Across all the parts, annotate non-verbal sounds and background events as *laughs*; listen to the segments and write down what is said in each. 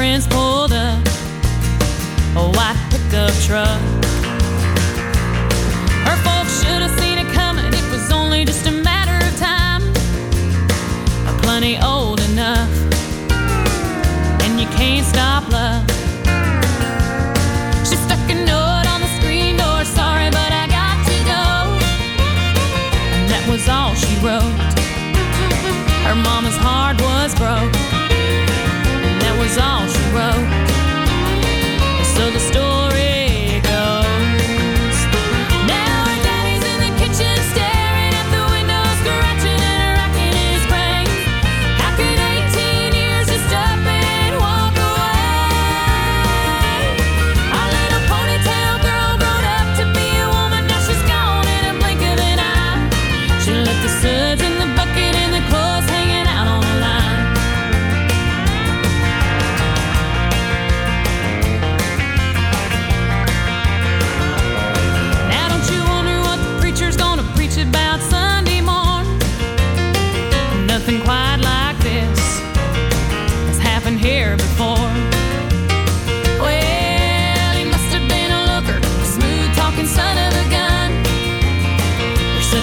Prince pulled up a white pickup truck. Her folks should have seen it coming, it was only just a matter of time. Plenty old enough, and you can't stop love. She stuck a note on the screen door, sorry, but I got to go. And that was all she wrote. Her mama's heart was broke. And that was all she wrote.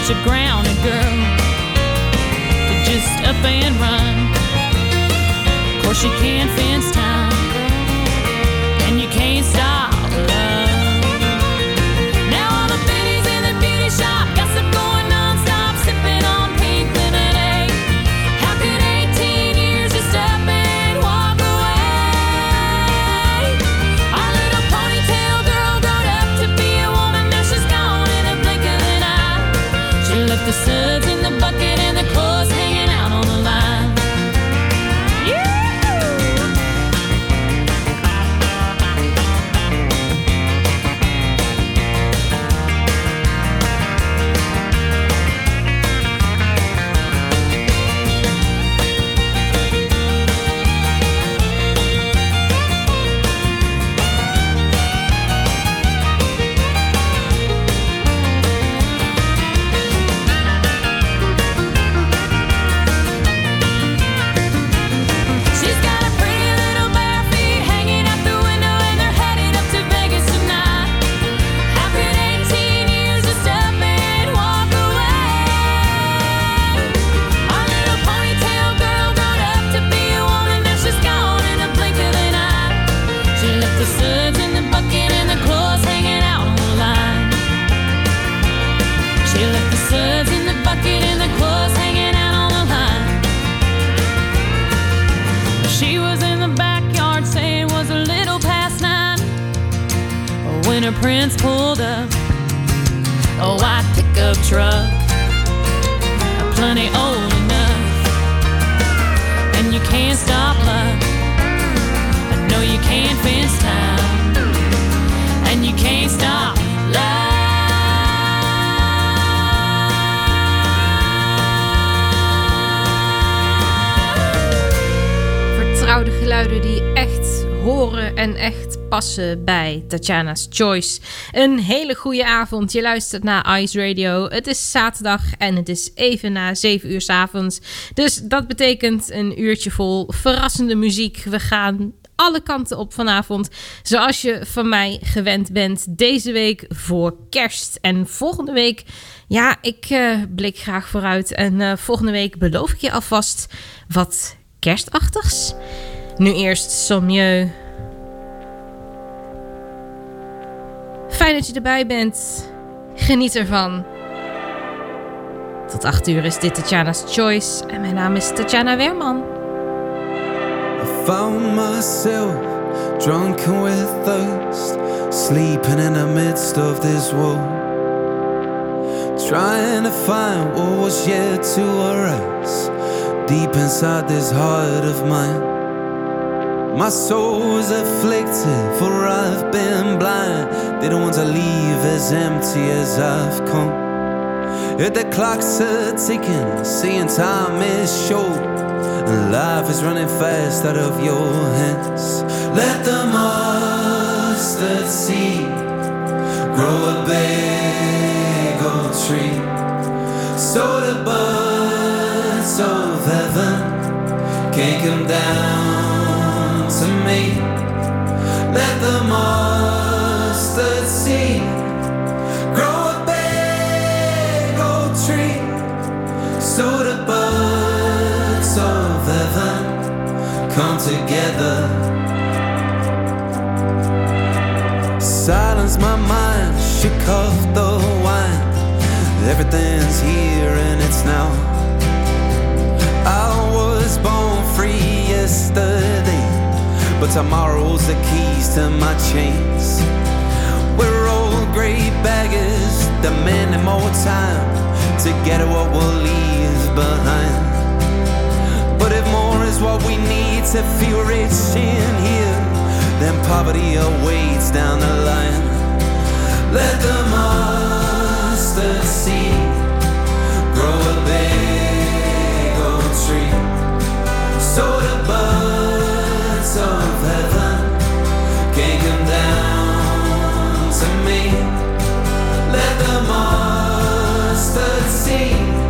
Such a grounded pickup truck, plenty old enough, and you can't stop love. I know you can't fence time, and you can't stop Vertrouwde geluiden die echt horen en echt passen bij Tatjana's Choice. Een hele goede avond. Je luistert naar Ice Radio. Het is zaterdag en het is even na 7 uur s avonds. Dus dat betekent een uurtje vol verrassende muziek. We gaan alle kanten op vanavond. Zoals je van mij gewend bent. Deze week voor kerst. En volgende week, ja, ik eh, blik graag vooruit. En eh, volgende week beloof ik je alvast wat kerstachtigs. Nu eerst Sommieu. Fijn dat je erbij bent. Geniet ervan. Tot 8 uur is dit Tatjana's Choice. En mijn naam is Tatjana Werman. found myself drunken with thirst, sleeping in the midst of this war. trying to find what was yet to arise deep inside this heart of mine. My soul is afflicted, for I've been blind. Didn't want to leave as empty as I've come. If the clocks are ticking, seeing time is short, and life is running fast out of your hands. Let the mustard seed grow a big old tree, so the birds of heaven can come down to me. Let the mustard seed grow a big old tree, so the birds of heaven come together. Silence my mind, shook off the wine. Everything's here and it's now. But tomorrow's the keys to my chains. We're all great baggers, demanding more time to get what we'll leave behind. But if more is what we need to feel rich in here, then poverty awaits down the line. Let the mustard seed grow a big old tree, so the birds of heaven can come down to me. Let the mustard seed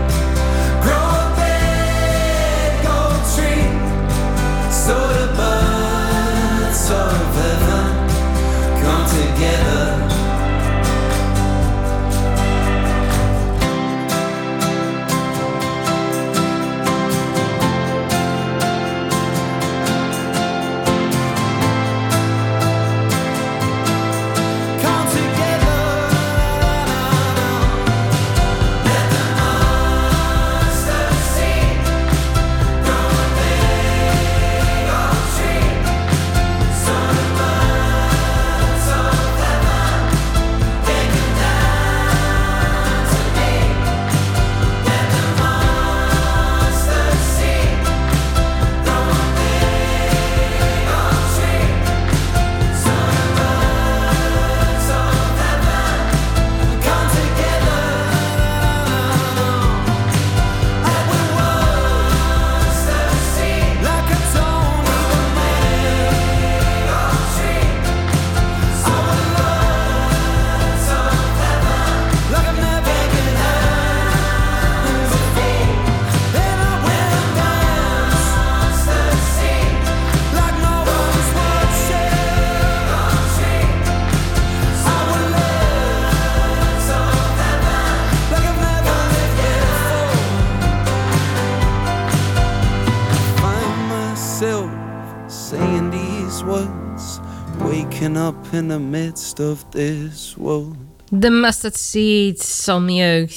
in the midst of this world. De Mustard Seed,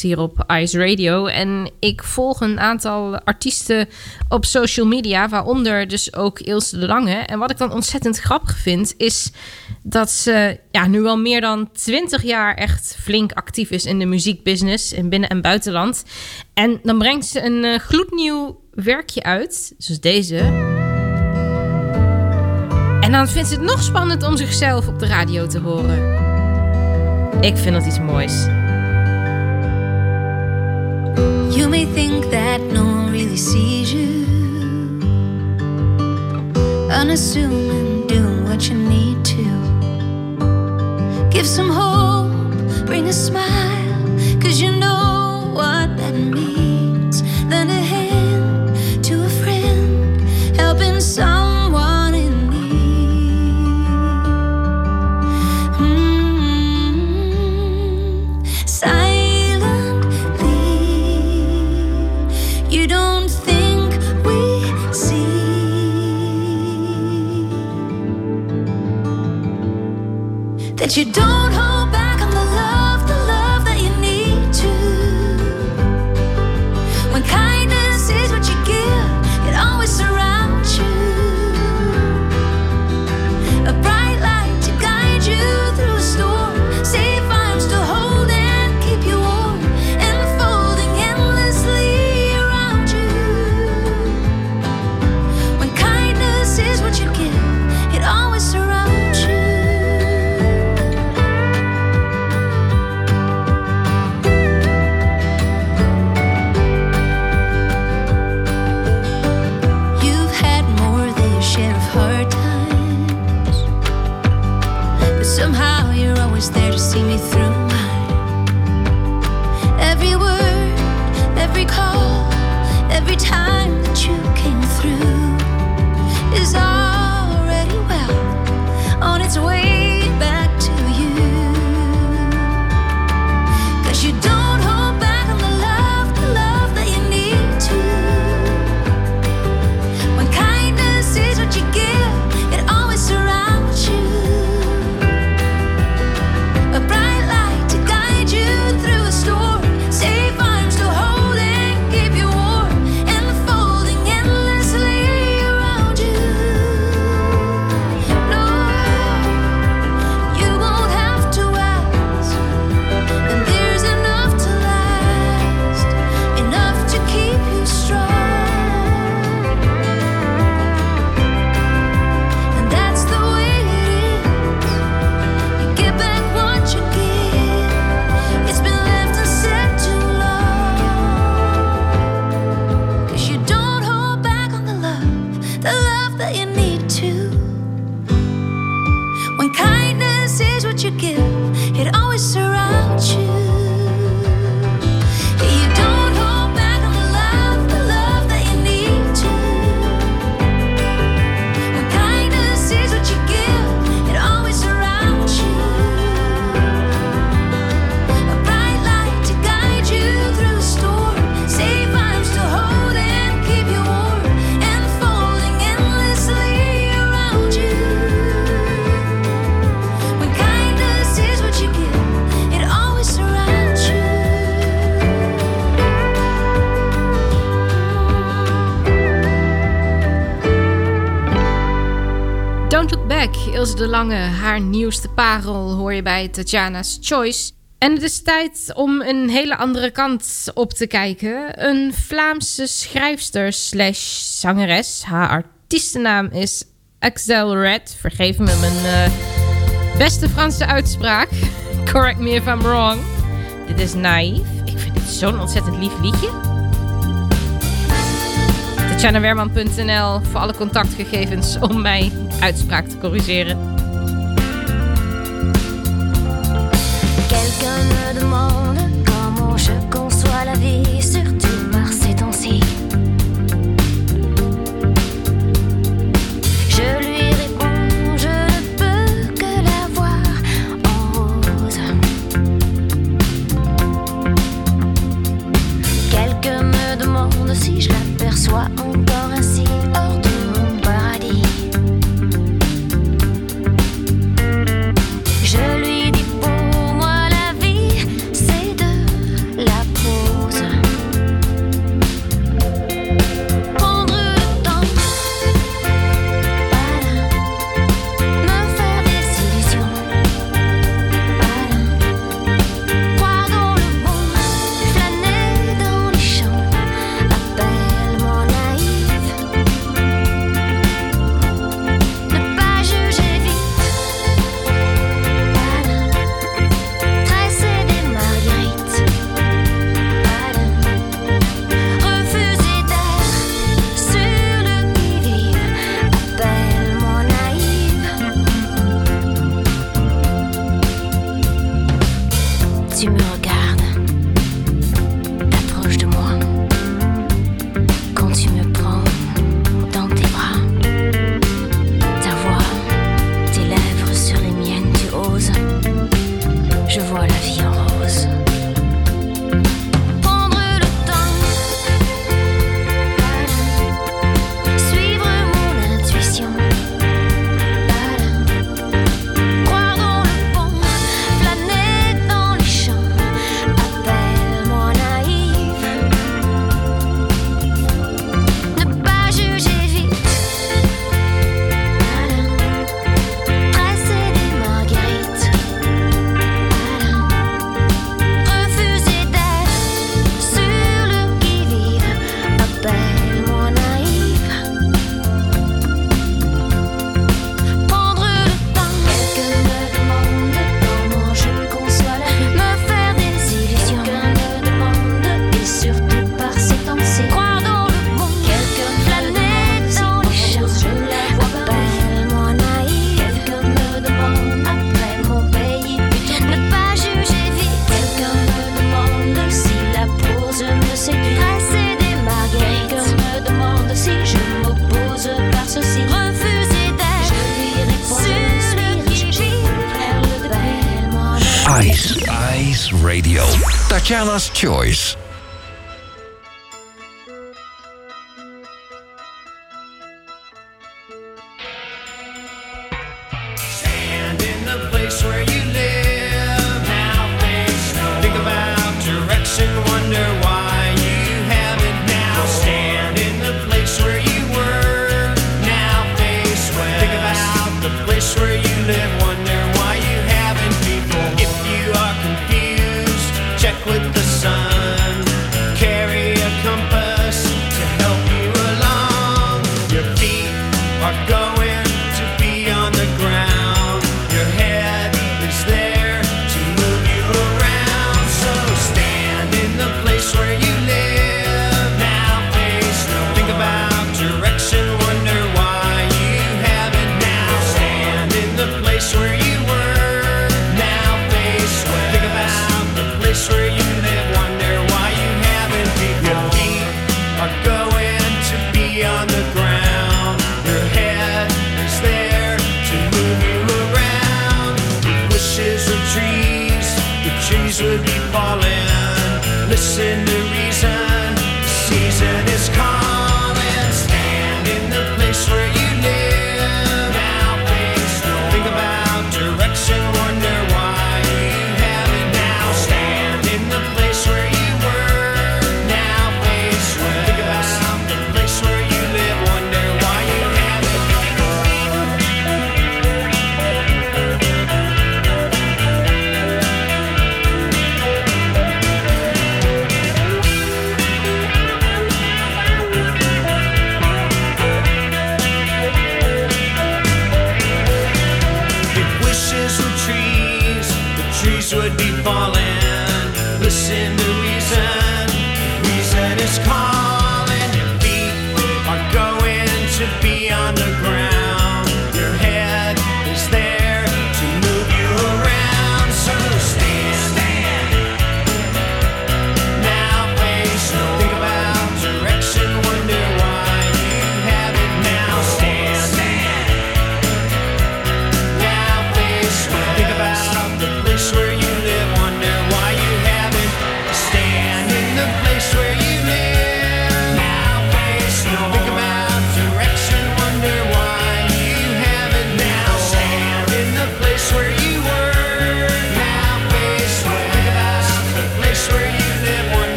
hier op Ice Radio. En ik volg een aantal artiesten op social media, waaronder dus ook Ilse de Lange. En wat ik dan ontzettend grappig vind, is dat ze ja, nu al meer dan 20 jaar echt flink actief is in de muziekbusiness in binnen- en buitenland. En dan brengt ze een eh, gloednieuw werkje uit, zoals deze. En dan vindt ze het nog spannend om zichzelf op de radio te horen. Ik vind dat iets moois. You may think that no one really sees you. Unassuming, doing what you need to. Give some hope, bring a smile, cause you know what that means. Haar nieuwste parel, hoor je bij Tatjana's Choice. En het is tijd om een hele andere kant op te kijken. Een Vlaamse schrijfster slash zangeres. Haar artiestennaam is Axel Red. Vergeef me mijn eh, beste Franse uitspraak. *laughs* Correct me if I'm wrong. Dit is naïef. Ik vind dit zo'n ontzettend lief liedje. TatjanaWerman.nl voor alle contactgegevens om mijn uitspraak te corrigeren. another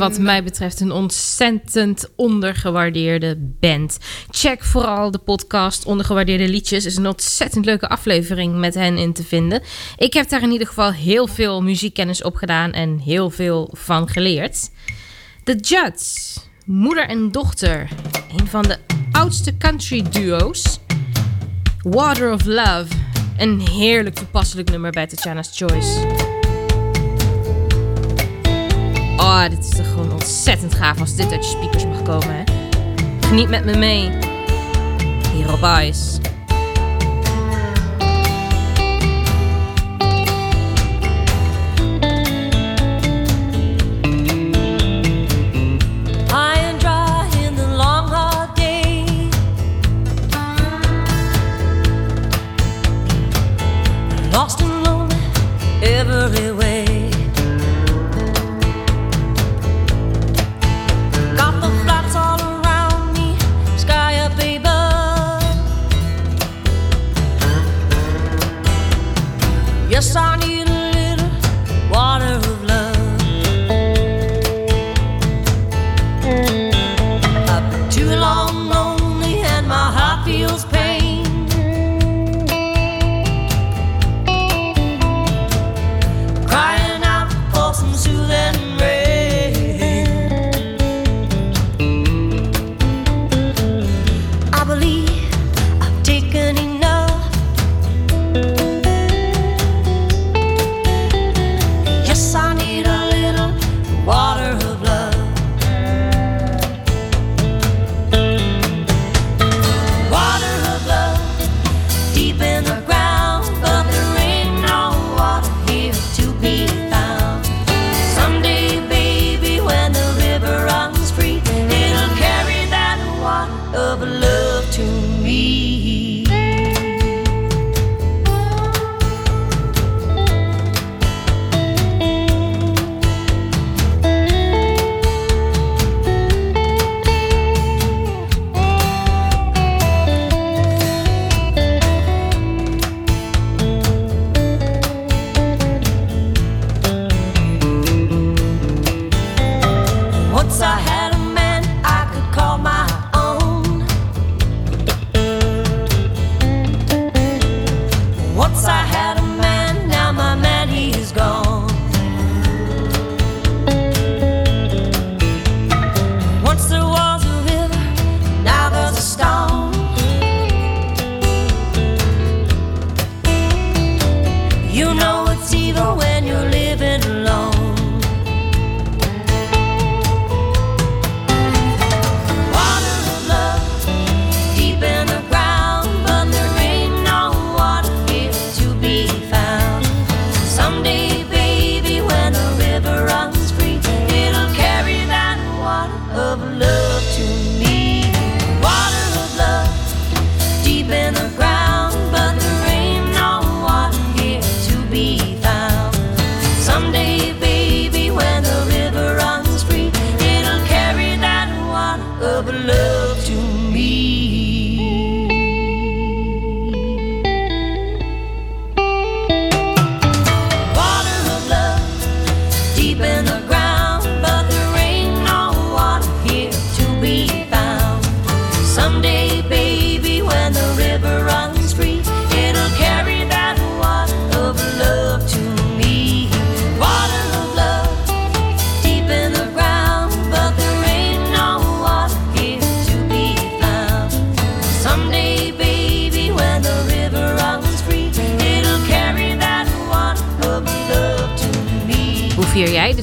wat mm. mij betreft een ontzettend ondergewaardeerde band. Check vooral de podcast Ondergewaardeerde Liedjes. is een ontzettend leuke aflevering met hen in te vinden. Ik heb daar in ieder geval heel veel muziekkennis op gedaan en heel veel van geleerd. The Judds, moeder en dochter. Een van de oudste country duo's. Water of Love, een heerlijk toepasselijk nummer bij Tatjana's Choice. Oh, dit is toch gewoon ontzettend gaaf als dit uit je speakers mag komen. Hè? Geniet met me mee. Hier op Ice.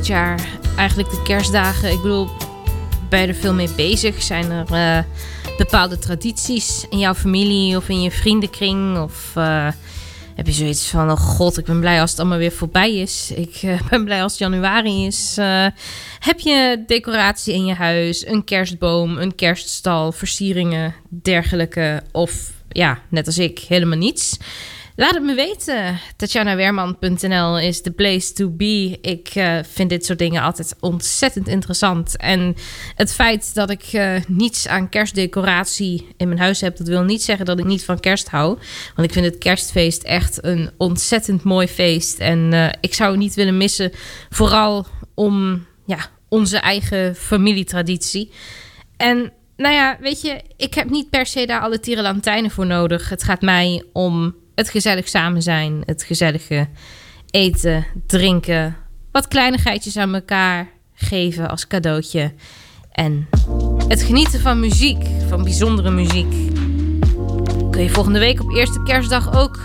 Jaar eigenlijk de kerstdagen? Ik bedoel, ben je er veel mee bezig? Zijn er eh, bepaalde tradities in jouw familie of in je vriendenkring? Of eh, heb je zoiets van, oh god, ik ben blij als het allemaal weer voorbij is. Ik eh, *laughs* ben blij als januari is. Heb je decoratie in je huis, een kerstboom, een kerststal, versieringen, dergelijke? Of ja, net als ik, helemaal niets? Laat het me weten. TatjanaWerman.nl is the place to be. Ik eh, vind dit soort dingen altijd ontzettend interessant. En het feit dat ik eh, niets aan kerstdecoratie in mijn huis heb... dat wil niet zeggen dat ik niet van kerst hou. Want ik vind het kerstfeest echt een ontzettend mooi feest. En eh, ik zou het niet willen missen. Vooral om ja, onze eigen familietraditie. En nou ja, weet je, ik heb niet per se daar alle tierenlantijnen voor nodig. Het gaat mij om het gezellig samen zijn, het gezellige eten, drinken, wat kleinigheidjes aan elkaar geven als cadeautje. En het genieten van muziek, van bijzondere muziek. Kun je volgende week op eerste kerstdag ook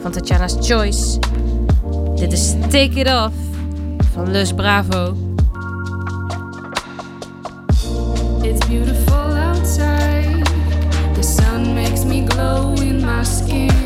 van Tatjana's Choice. Dit is Take It Off van Lus Bravo. It's beautiful outside. The sun makes me glow in my skin.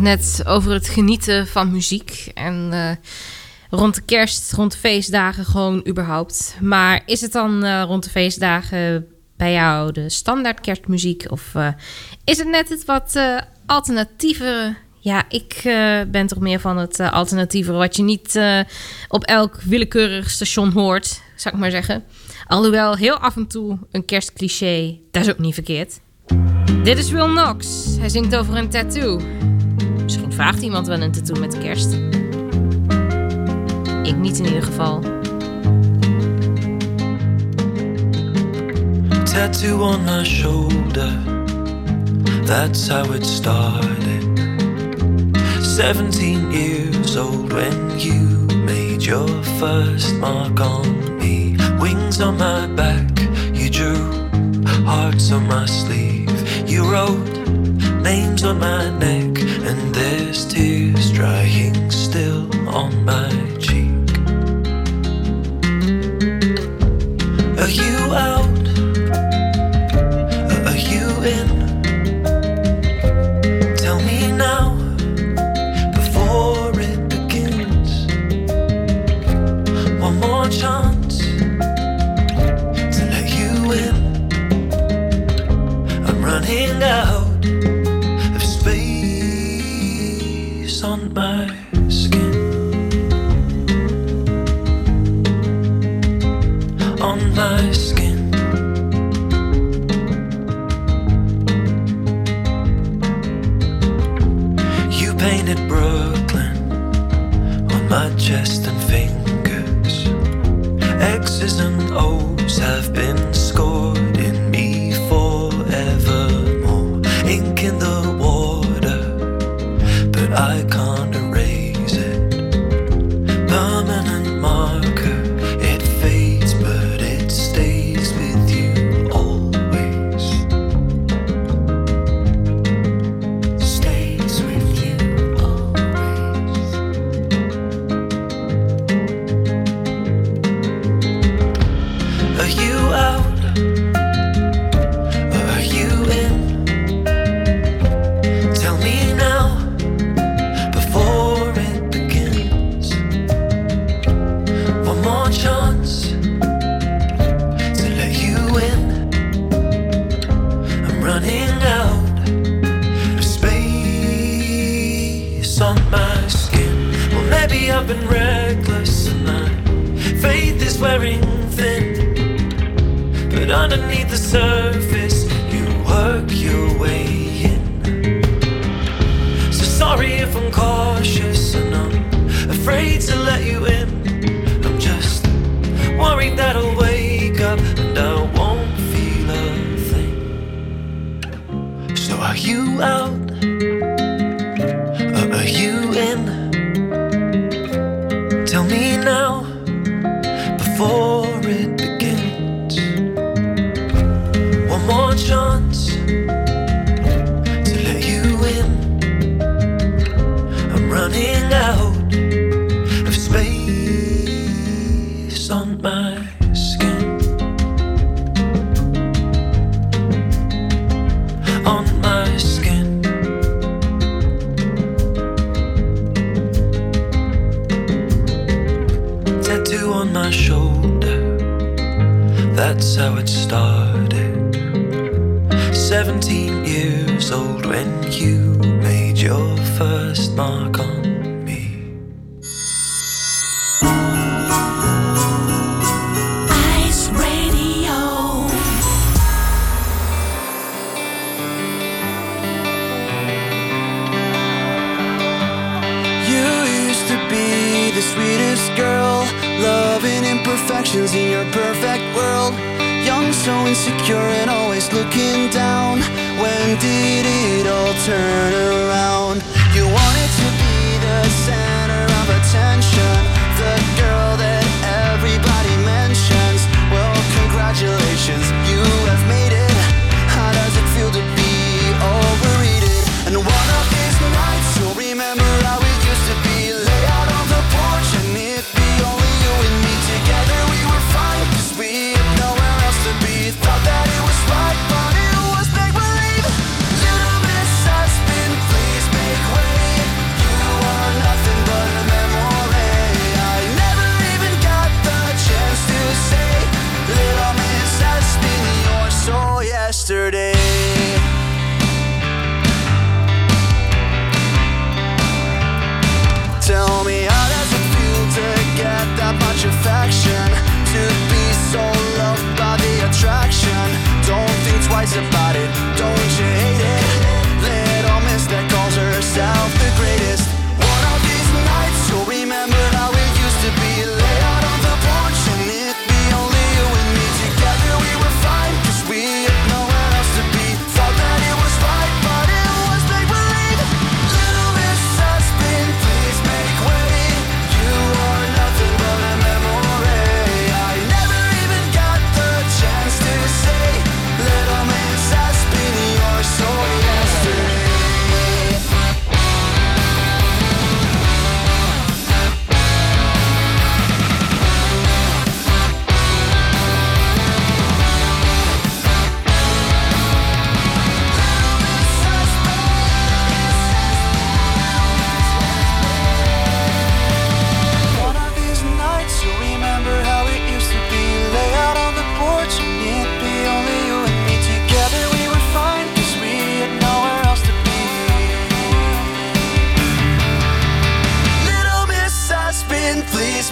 net over het genieten van muziek. En eh, rond de kerst, rond de feestdagen gewoon überhaupt. Maar is het dan eh, rond de feestdagen bij jou de standaard kerstmuziek? Of eh, is het net het wat alternatievere? Ja, ik ben toch meer van het alternatievere... wat je niet op elk willekeurig station hoort, zou ik maar zeggen. Alhoewel heel af en toe een kerstcliché, dat is ook niet verkeerd. Dit is Will Knox. Hij zingt over een tattoo. Vraagt iemand wel een tattoo met kerst. Ik niet in ieder geval. Tattoo on my shoulder. That's how it started. 17 years old when you made your first mark on me. Wings on my back, you drew hearts on my sleeve. You wrote names on my neck, and there's tears drying still on my wearing thin. But underneath the surface, you work your way in. So sorry if I'm cautious and I'm afraid to let you in. I'm just worried that I'll wake up and I won't feel a thing. So are you out? Perfect world. Young, so insecure, and always looking down. When did it all turn around?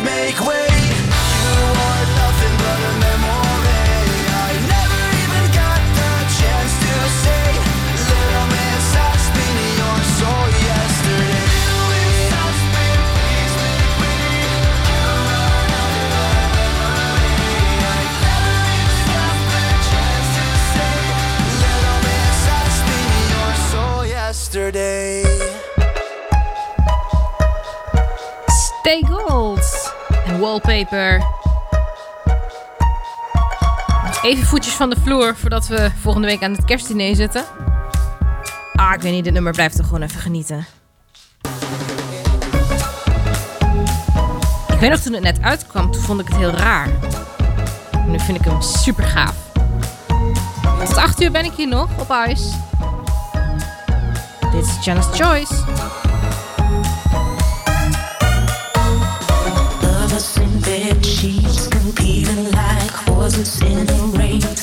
make way. Wallpaper. Even voetjes van de vloer voordat we volgende week aan het kerstdiner zitten. Ah, ik weet niet, dit nummer blijft toch gewoon even genieten. Ik weet nog toen het net uitkwam, toen vond ik het heel raar. Nu vind ik hem super gaaf. Tot 8 uur ben ik hier nog op ijs. Dit is Janice Choice. bed sheets, competing like horses in the rain.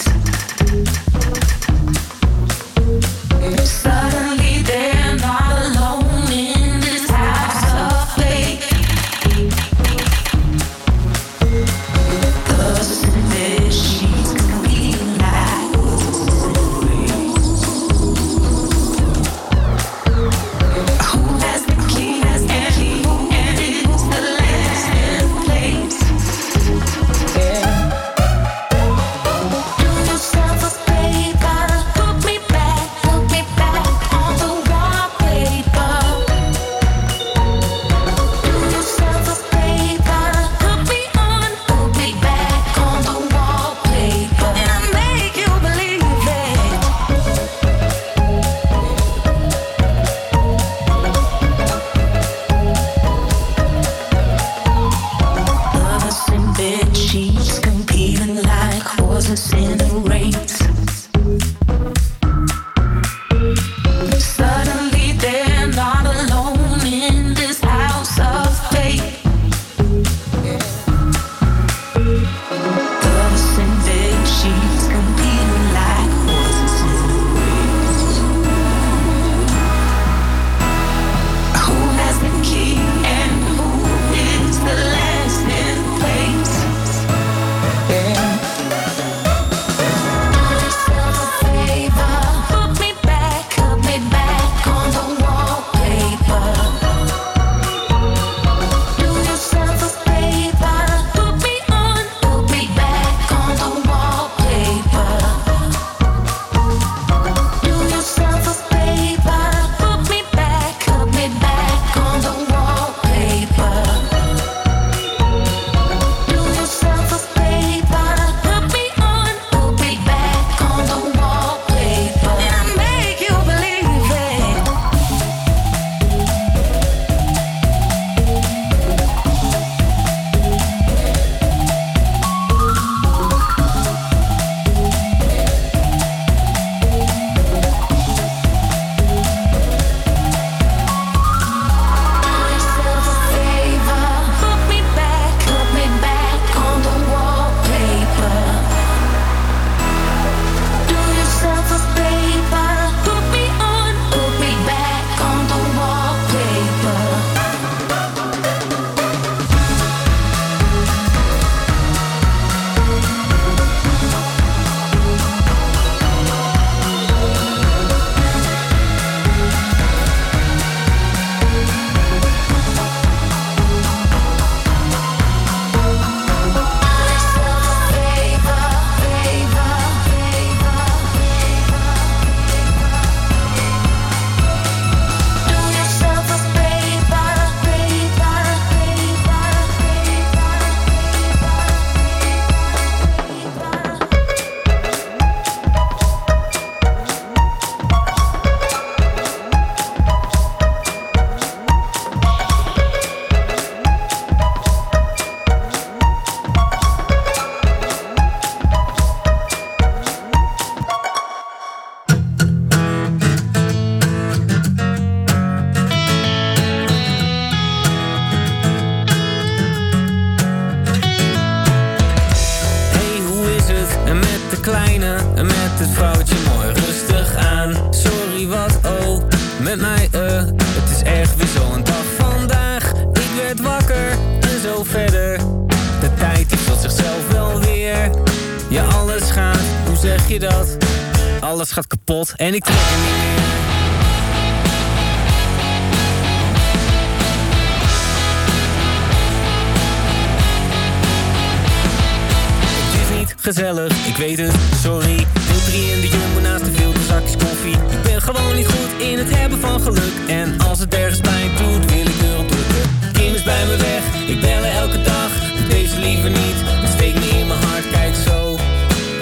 liever niet, steek steekt me in mijn hart, kijk zo.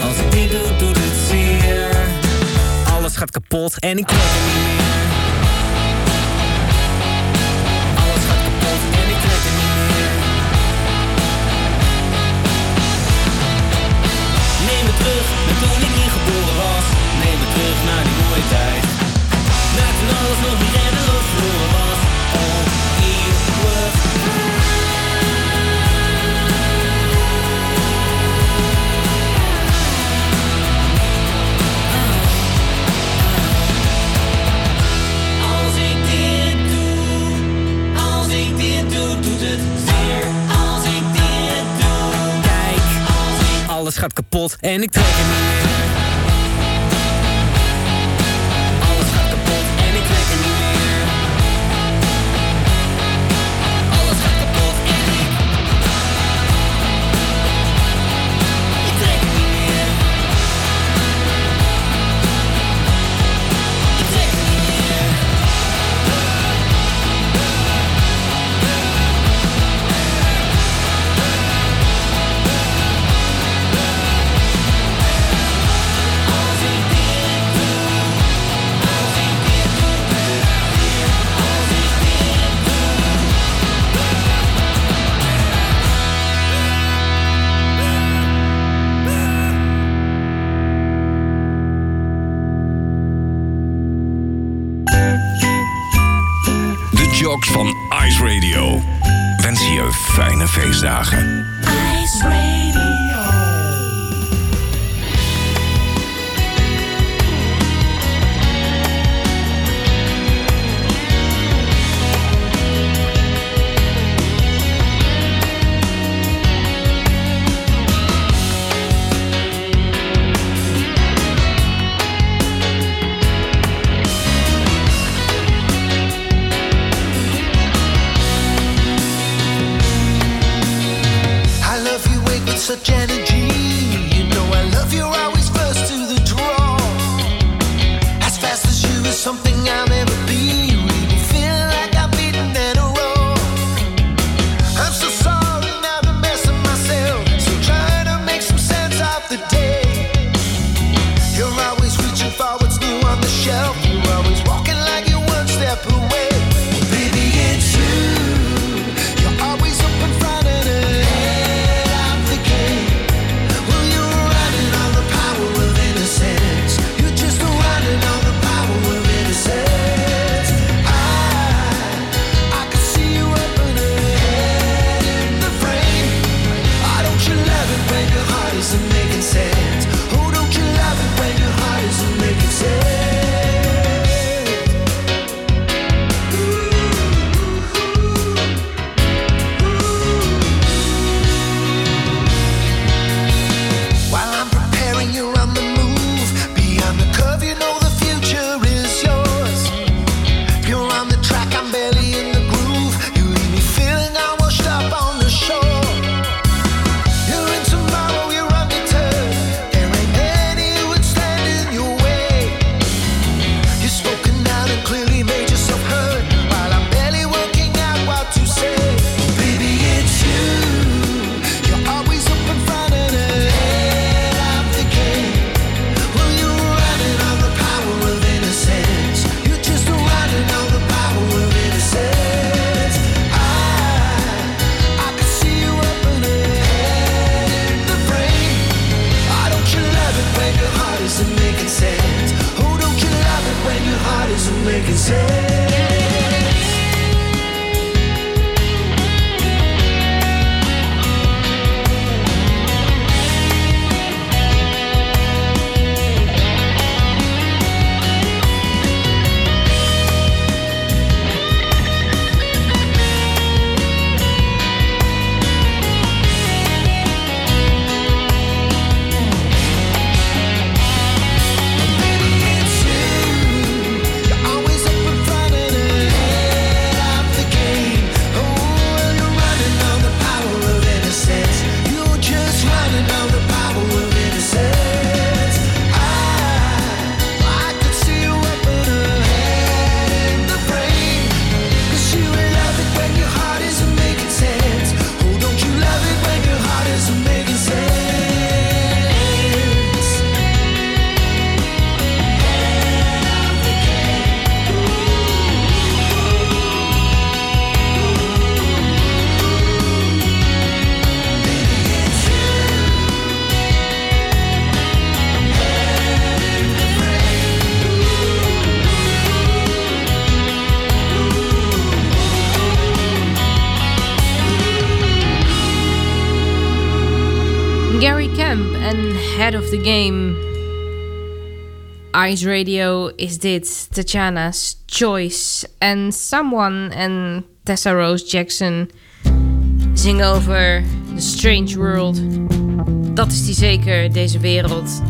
Als ik dit doe, doet het zeer. Alles gaat kapot en ik kan er niet meer. gaat kapot en ik trek hem niet Camp en Head of the Game. Ice Radio is dit, Tatjana's Choice. En Someone en Tessa Rose Jackson zingen over The Strange World. Dat is die zeker, deze wereld.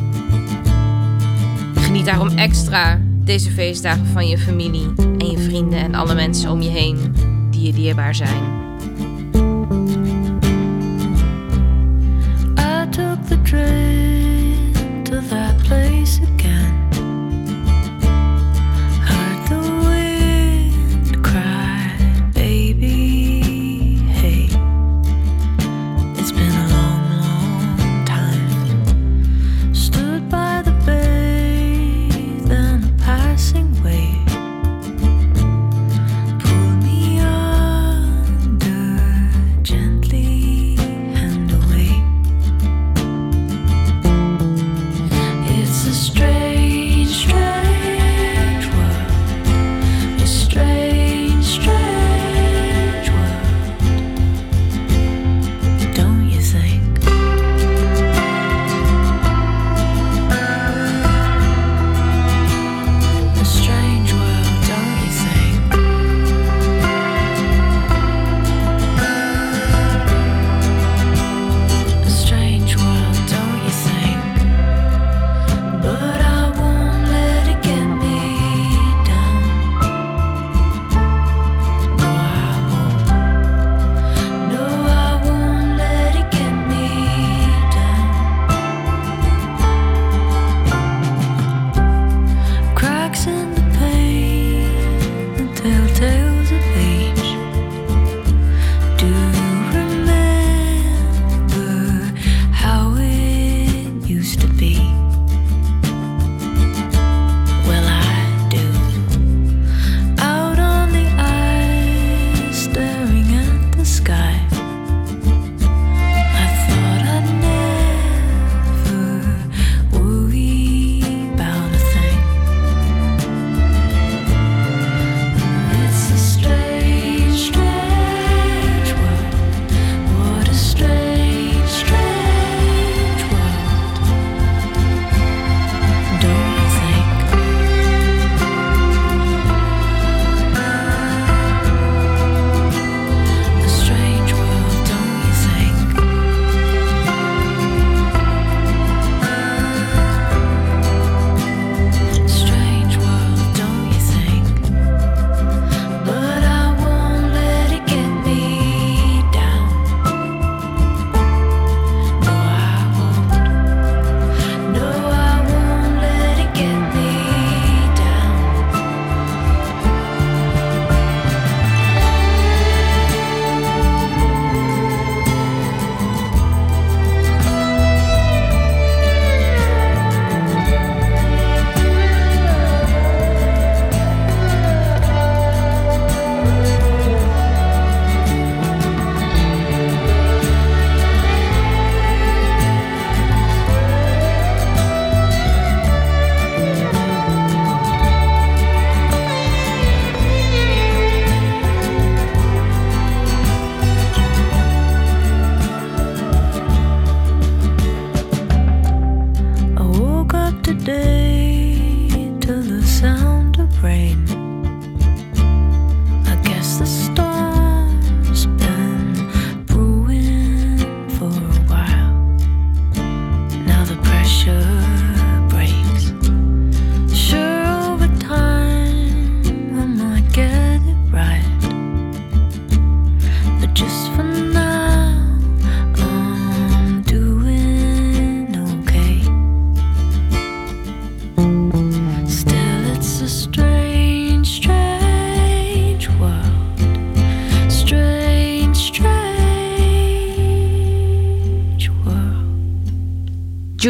Geniet daarom extra deze feestdagen van je familie en je vrienden en alle mensen om je heen die je dierbaar zijn.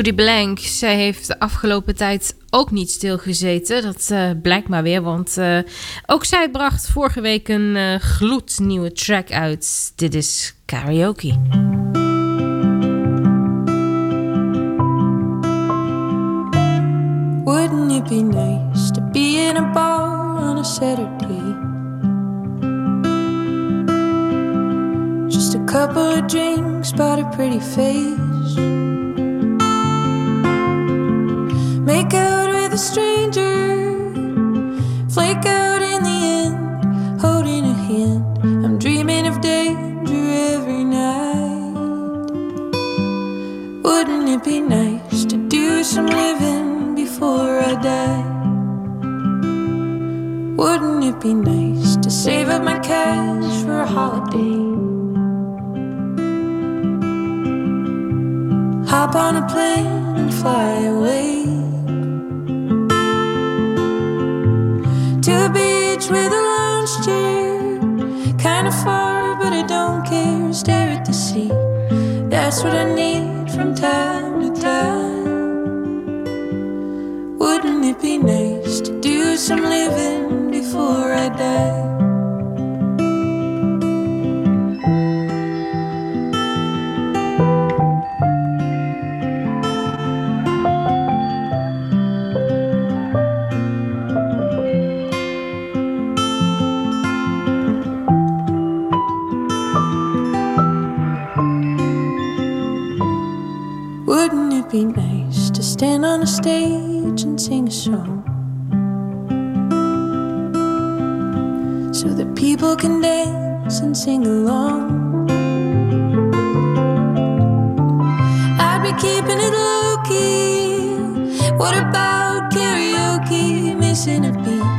Judy Blank, zij heeft de afgelopen tijd ook niet stilgezeten. Dat eh, blijkt maar weer, want eh, ook zij bracht vorige week een eh, gloednieuwe track uit. Dit is Karaoke. Wouldn't it be nice to be in a bar on a Saturday? Just a couple of drinks, but a pretty face. Make out with a stranger, flake out in the end, holding a hand. I'm dreaming of danger every night. Wouldn't it be nice to do some living before I die? Wouldn't it be nice to save up my cash for a holiday? Hop on a plane and fly away. That's what I need from time. show. So that people can dance and sing along. I'd be keeping it low key. What about karaoke? Missing a beat,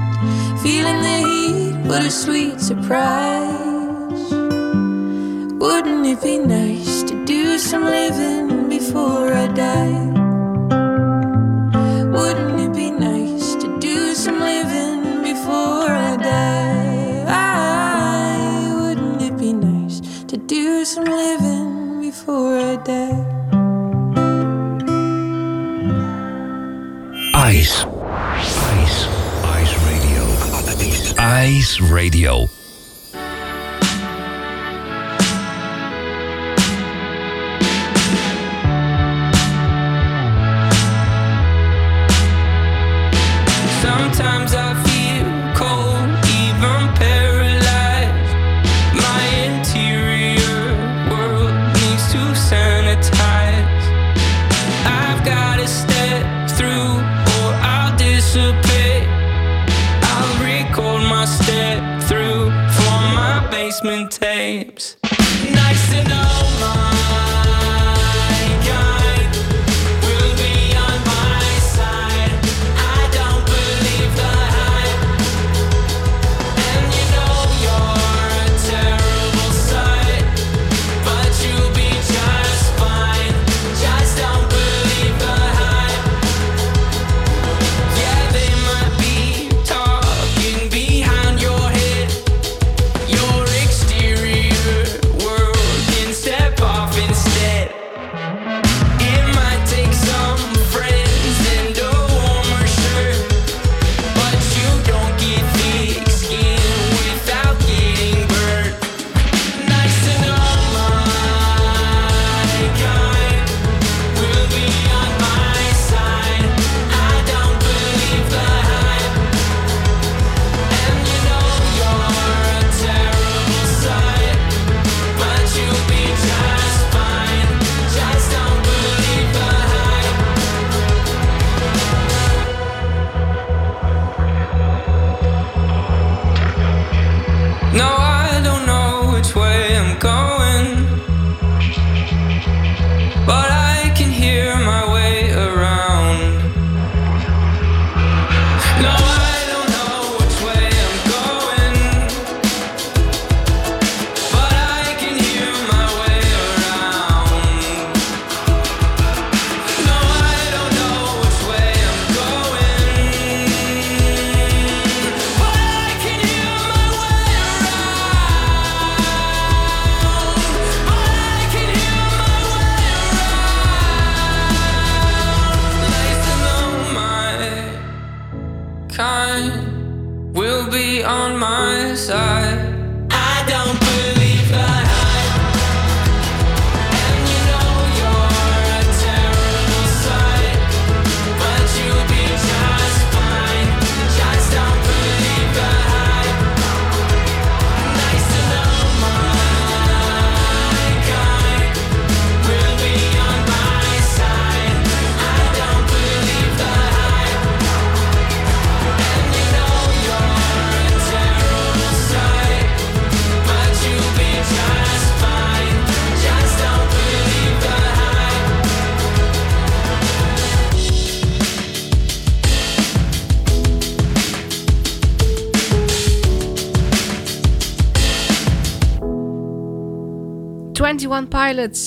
feeling the heat. What a sweet surprise. Wouldn't it be nice to do some living before I die?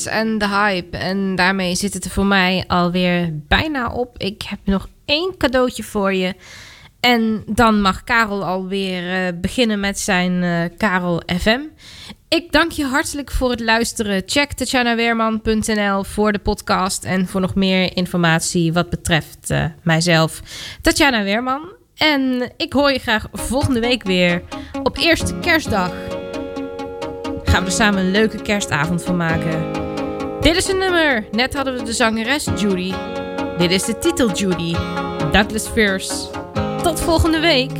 En The Hype. En daarmee zit het er voor mij alweer bijna op. Ik heb nog één cadeautje voor je. En dan mag Karel alweer uh, beginnen met zijn uh, Karel FM. Ik dank je hartelijk voor het luisteren. Check tatjanaweerman.nl voor de podcast en voor nog meer informatie wat betreft uh, mijzelf. Tatjana Weerman. En ik hoor je graag volgende week weer op eerste kerstdag. Gaan we er samen een leuke kerstavond van maken. Dit is een nummer. Net hadden we de zangeres Judy. Dit is de titel Judy. Douglas Fierce. Tot volgende week.